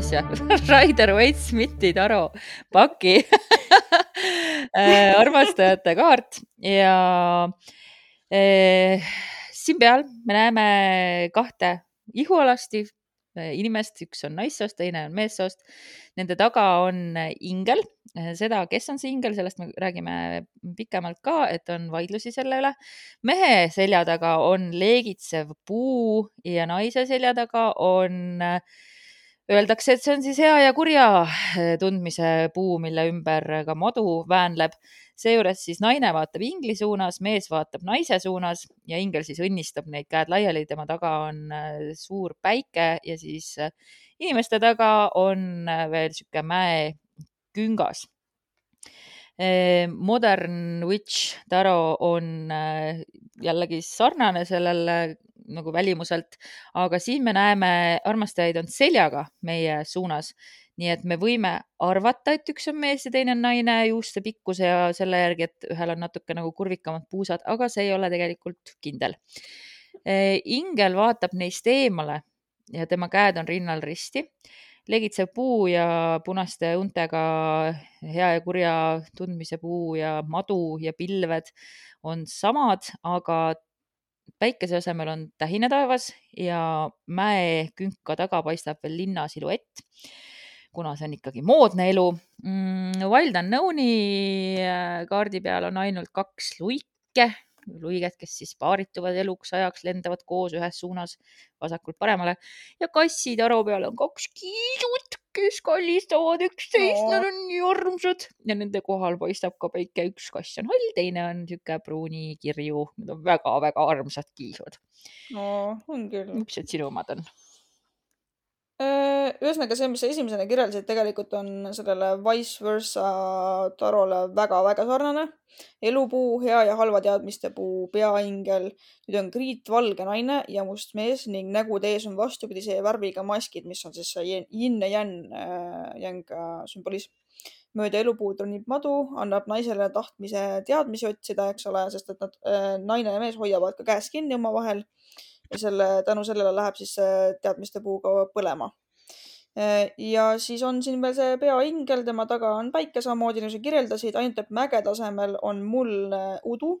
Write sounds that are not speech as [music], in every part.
asja. [laughs] Raider Waite Smithi taro paki. [laughs] Armastajate kaart. Ja eh, siin peal me näeme kahte ihualasti. Inimest, üks on naissoost, teine on meessoost. Nende taga on ingel, seda, kes on see ingel, sellest me räägime pikemalt ka, et on vaidlusi selle üle. mehe selja taga on leegitsev puu ja naise selja taga on Öeldakse, et see on siis hea ja kurja tundmise puu, mille ümber ka madu väänleb seejuures siis naine vaatab ingli suunas, mees vaatab naise suunas ja ingel siis õnnistab neid käed laiali, tema taga on äh, suur päike ja siis äh, inimeste taga on veel sihuke mäeküngas. Modern Witch Taro on jällegi sarnane sellele nagu välimuselt, aga siin me näeme, armastajaid on seljaga meie suunas nii et me võime arvata, et üks on mees ja teine on naine juuste pikkuse ja selle järgi, et ühel on natuke nagu kurvikamad puusad, aga see ei ole tegelikult kindel. ingel vaatab neist eemale ja tema käed on rinnal risti. legitsev puu ja punaste untega hea ja kurja tundmise puu ja madu ja pilved on samad, aga päikese asemel on tähine taevas ja mäekünka taga paistab veel linna siluett kuna see on ikkagi moodne elu mm,. Wild Unknowni äh, kaardi peal on ainult kaks luike, luiget, kes siis paarituvad eluks ajaks, lendavad koos ühes suunas vasakult paremale ja kassitaro peal on kaks kiidut, kes kallistavad üksteist no., nad on nii armsad ja nende kohal paistab ka päike, üks kass on hall, teine on sihuke pruunikirju, need on väga-väga armsad kiisud. no on küll. mis need sinu omad on? Äh, ühesõnaga see, mis sa esimesena kirjeldasid, tegelikult on sellele Vice versa tarole väga-väga sarnane. elupuu, hea ja halva teadmiste puu, peaingel. nüüd on kriitvalge naine ja must mees ning nägude ees on vastupidise värviga maskid, mis on siis see yin ja yang, yang äh, sümbolism. mööda elupuu tronib madu, annab naisele tahtmise teadmisi otsida, eks ole, sest et nad, äh, naine ja mees hoiavad ka käes kinni omavahel ja selle, tänu sellele läheb siis see teadmiste puuga põlema. ja siis on siin veel see peaingel, tema taga on päike samamoodi nagu sa kirjeldasid, ainult et mäge tasemel on mullne udu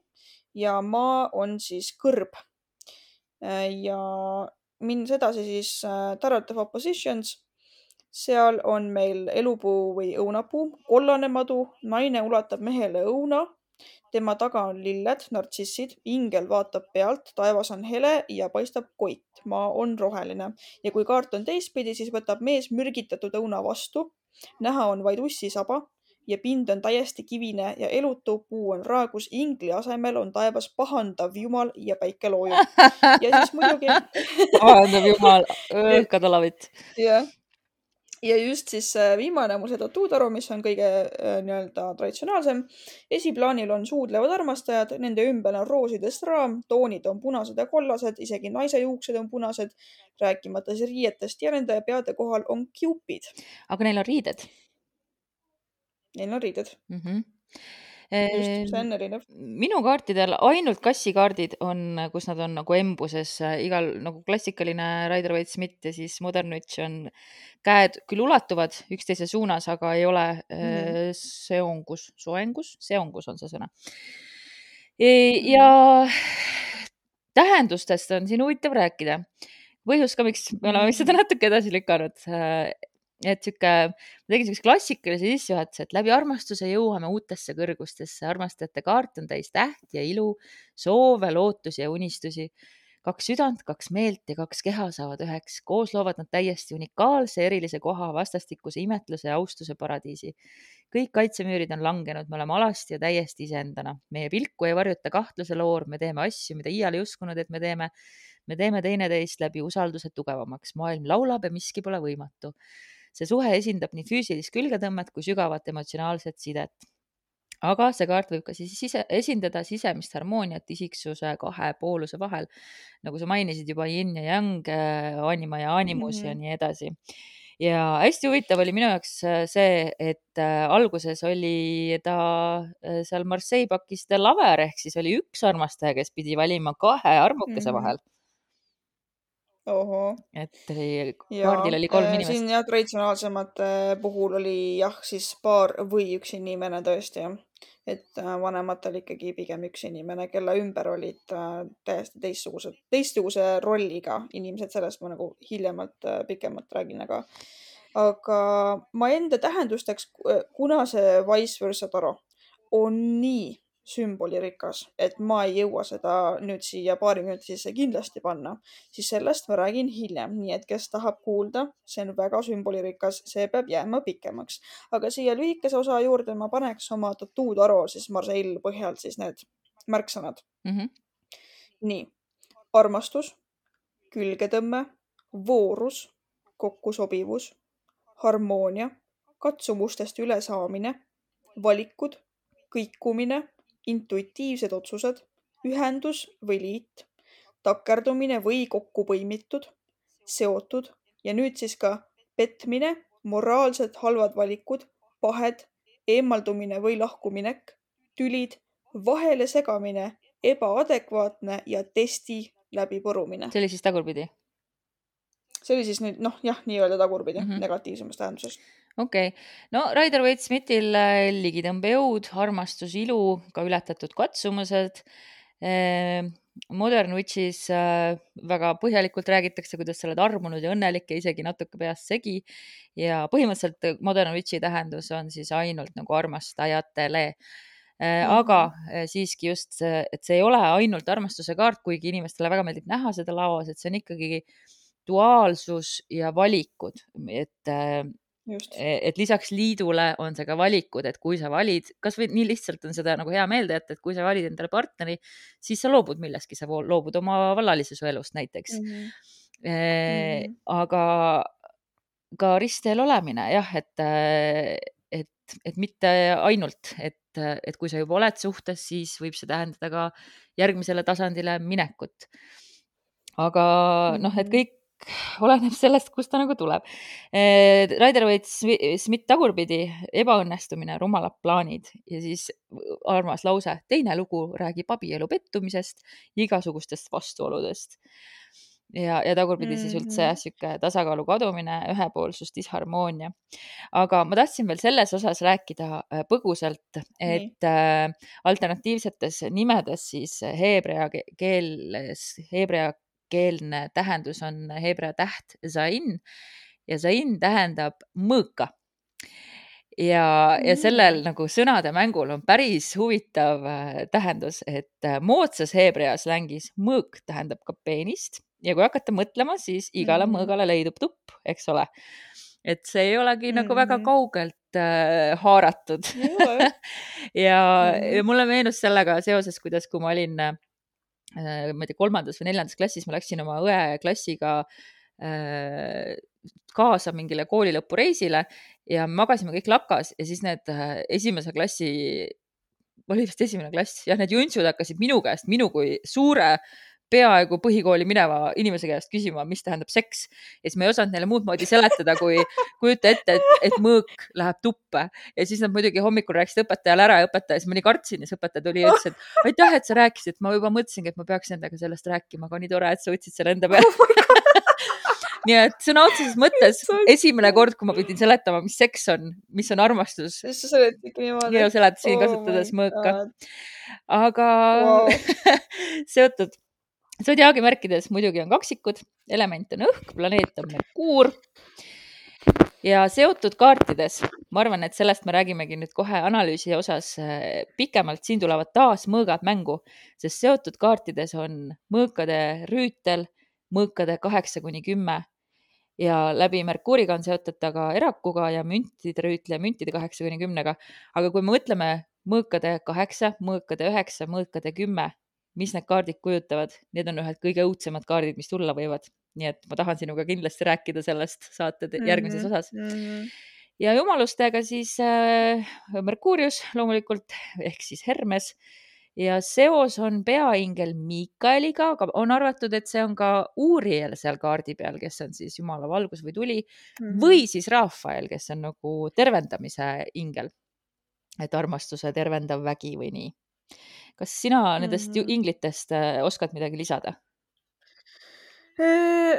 ja maa on siis kõrb. ja minnes edasi siis äh, Tarot of Oppositions, seal on meil elupuu või õunapuu, kollane madu, naine ulatab mehele õuna tema taga on lilled, nartsissid, ingel vaatab pealt, taevas on hele ja paistab koit, maa on roheline ja kui kaart on teistpidi, siis võtab mees mürgitatud õuna vastu. näha on vaid ussisaba ja pind on täiesti kivine ja elutu, puu on raagus, ingli asemel on taevas pahandav jumal ja päike loojub. ja siis muidugi [laughs] pahandav jumal, [laughs] õhkatalavit. jah ja just siis äh, viimane on mul see Tatuudaro, mis on kõige äh, nii-öelda traditsionaalsem. esiplaanil on suudlevad armastajad, nende ümber on roosidest raam, toonid on punased ja kollased, isegi naise juuksed on punased, rääkimata siis riietest ja nende peade kohal on kiupid. aga neil on riided? Neil on riided mm. -hmm just, see on erinev. minu kaartidel ainult kassikaardid on, kus nad on nagu embuses, igal nagu klassikaline Rider Waite Smith ja siis Modern Witch on käed küll ulatuvad üksteise suunas, aga ei ole mm -hmm. seongus, soengus, seongus on see sõna. E, ja tähendustest on siin huvitav rääkida põhjus ka, miks me oleme seda natuke edasi lükanud, et sihuke, ma tegin siukse klassikalise sissejuhatuse, et läbi armastuse jõuame uutesse kõrgustesse. armastajate kaart on täis tähti ja ilu, soove, lootusi ja unistusi. kaks südant, kaks meelt ja kaks keha saavad üheks. koos loovad nad täiesti unikaalse, erilise koha, vastastikuse imetluse ja austuse paradiisi. kõik kaitsemüürid on langenud, me oleme alasti ja täiesti iseendana. meie pilku ei varjuta kahtluse loor, me teeme asju, mida iial ei uskunud, et me teeme me teeme teineteist läbi usalduse tugevamaks, maailm laulab ja miski pole võimatu see suhe esindab nii füüsilist külgetõmmet kui sügavat emotsionaalset sidet. aga see kaart võib ka siis sise, esindada sisemist harmooniat isiksuse kahe pooluse vahel. nagu sa mainisid juba yin ja yang, äh, anima ja animus mm -hmm. ja nii edasi ja hästi huvitav oli minu jaoks äh, see, et äh, alguses oli ta seal Marseille pakis The Lover ehk siis oli üks armastaja, kes pidi valima kahe armukese mm -hmm. vahel. Et oli, kaardil oli kolm äh, inimest. siin jah, traditsionaalsemate puhul oli jah, siis paar või üks inimene tõesti jah. et äh, vanematel ikkagi pigem üks inimene, kelle ümber olid äh, täiesti teistsugused, teistsuguse rolliga inimesed, sellest ma nagu hiljemalt pikemalt räägin, aga aga ma enda tähendusteks, kuna see Wise versa taro on nii sümbolirikas, et ma ei jõua seda nüüd siia paari minuti sisse kindlasti panna, siis sellest ma räägin hiljem, nii et kes tahab kuulda, see on väga sümbolirikas, see peab jääma pikemaks. aga siia lühikese osa juurde ma paneks oma tattoo taro siis Marseille põhjal siis need märksõnad mm. -hmm. nii, armastus, külgetõmme, voorus, kokkusobivus harmoonia, katsumustest ülesaamine, valikud, kõikumine, intuitiivsed otsused, ühendus või liit, takerdumine või kokkupõimitud, seotud ja nüüd siis ka petmine, moraalselt halvad valikud, pahed, eemaldumine või lahkuminek, tülid, vahele segamine, ebaadekvaatne ja testi läbipõrumine. see oli siis tagurpidi? see oli siis nüüd noh, jah, nii-öelda tagurpidi mm -hmm. negatiivsemas tähenduses. Okei okay., no Raider Waite Smithil äh, ligitõmbejõud, armastus, ilu, ka ületatud katsumused. Ehm, Modern Witchis äh, väga põhjalikult räägitakse, kuidas sa oled armunud ja õnnelik ja isegi natuke peast segi. ja põhimõtteliselt Modern Witchi tähendus on siis ainult nagu armastajatele Mm -hmm. aga siiski just see, et see ei ole ainult armastuse kaart, kuigi inimestele väga meeldib näha seda laos, et see on ikkagi äh, duaalsus ja valikud, et äh, et lisaks liidule on see ka valikud, et kui sa valid, kasvõi nii lihtsalt on seda nagu hea meelde jätta, et kui sa valid endale partneri, siis sa loobud millestki, sa loobud oma vallalise su elust näiteks mm. -hmm. E mm -hmm. aga ka ristteel olemine jah, et, et, et mitte ainult, et, et kui sa juba oled suhtes, siis võib see tähendada ka järgmisele tasandile minekut. aga noh, et kõik oleneb sellest, kust ta nagu tuleb. Eh, Raider Waite Smith tagurpidi, ebaõnnestumine, rumalad plaanid ja siis armas lause, teine lugu räägib abielu pettumisest, igasugustest vastuoludest. ja, ja tagurpidi mm -hmm. siis üldse jah, sihuke tasakaalu kadumine, ühepoolsus, disharmoonia. aga ma tahtsin veel selles osas rääkida äh, põgusalt, et mm. alternatiivsetes nimedes siis heebrea keeles, heebrea keelne tähendus on heebrea täht zain ja zain tähendab mõõka. ja, ja sellel mm. nagu sõnade mängul on päris huvitav äh, tähendus, et äh, moodsas heebrea slängis mõõk tähendab ka peenist ja kui hakata mõtlema, siis igale mm mõõgale leidub tupp, eks ole. et see ei olegi mm -hmm. nagu väga mm-hmm. kaugelt äh, haaratud [laughs] ja, mm ja mulle meenus sellega seoses, kuidas, kui ma olin Äh, ma ei tea, kolmandas või neljandas klassis ma läksin oma õe klassiga äh, kaasa mingile kooli lõpureisile ja magasime kõik lakas ja siis need äh, esimese klassi, oli vist esimene klass, jah, need juntsud hakkasid minu käest, minu kui suure peaaegu põhikooli mineva inimese käest küsima, mis tähendab seks. ja siis ma ei osanud neile muud moodi seletada, kui kujuta ette, et, et mõõk läheb tuppe ja siis nad muidugi hommikul rääkisid õpetajale ära ja õpetaja, siis ma nii kartsin ja siis õpetaja tuli ja ütles, et aitäh, et sa rääkisid, ma juba mõtlesingi, et ma peaks endaga sellest rääkima, aga nii tore, et sa võtsid selle enda peale oh [laughs] nii et sõna otseses mõttes [laughs] esimene kord, kui ma pidin seletama, mis seks on, mis on armastus. sa seletasidki niimoodi? ja seletasin oh kasutades mõõka. aga wow. [laughs] seotud Zodiaagi märkides muidugi on kaksikud, element on õhk, planeet on Merkuur. Ja seotud kaartides, ma arvan, et sellest me räägimegi nüüd kohe analüüsi osas äh, pikemalt, siin tulevad taas mõõgad mängu, sest seotud kaartides on mõõkade rüütel, mõõkade kaheksa kuni kümme. Ja läbi Merkuuriga on seotud ta ka erakuga ja müntide rüütle ja müntide kaheksa kuni kümnega. aga kui me mõtleme mõõkade kaheksa, mõõkade üheksa, mõõkade kümme, mis need kaardid kujutavad, need on ühed kõige õudsemad kaardid, mis tulla võivad. nii et ma tahan sinuga kindlasti rääkida sellest saate järgmises mhm, osas mm. -hmm. ja jumalustega siis äh, Merkuurius loomulikult ehk siis Hermes ja seos on peaingel Miikaeliga, aga on arvatud, et see on ka Uuriel seal kaardi peal, kes on siis jumala valgus või tuli mm -hmm. või siis Rafael, kes on nagu tervendamise ingel. et armastuse tervendav vägi või nii kas sina nendest mm -hmm. inglitest äh, oskad midagi lisada?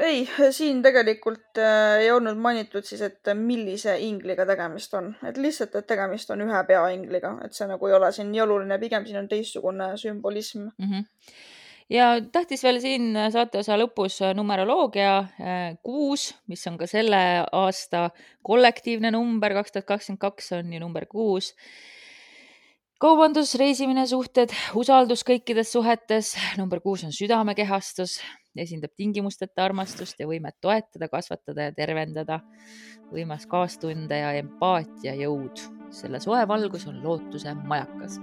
ei, siin tegelikult äh, ei olnud mainitud siis, et millise ingliga tegemist on, et lihtsalt, et tegemist on ühe peaingliga, et see nagu ei ole siin nii oluline, pigem siin on teistsugune sümbolism mm. -hmm ja tähtis veel siin saateosa lõpus numeroloogia kuus, mis on ka selle aasta kollektiivne number, kaks tuhat kakskümmend kaks on ju number kuus kaubandus, reisimine, suhted, usaldus kõikides suhetes. number kuus on südamekehastus, esindab tingimusteta armastust ja võimet toetada, kasvatada ja tervendada. võimas kaastunde ja empaatia jõud. selle soe valgus on lootuse majakas.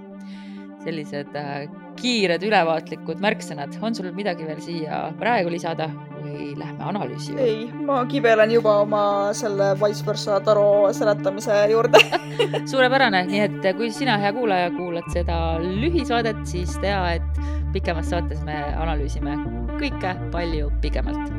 Sellised äh, kiired ülevaatlikud märksõnad. on sul midagi veel siia praegu lisada või lähme analüüsi juurde? ei, ma kibelen juba oma selle vice versa taro seletamise juurde [laughs] suurepärane, nii et kui sina, hea kuulaja, kuulad seda lühisaadet, siis tea, et pikemas saates me analüüsime kõike palju pikemalt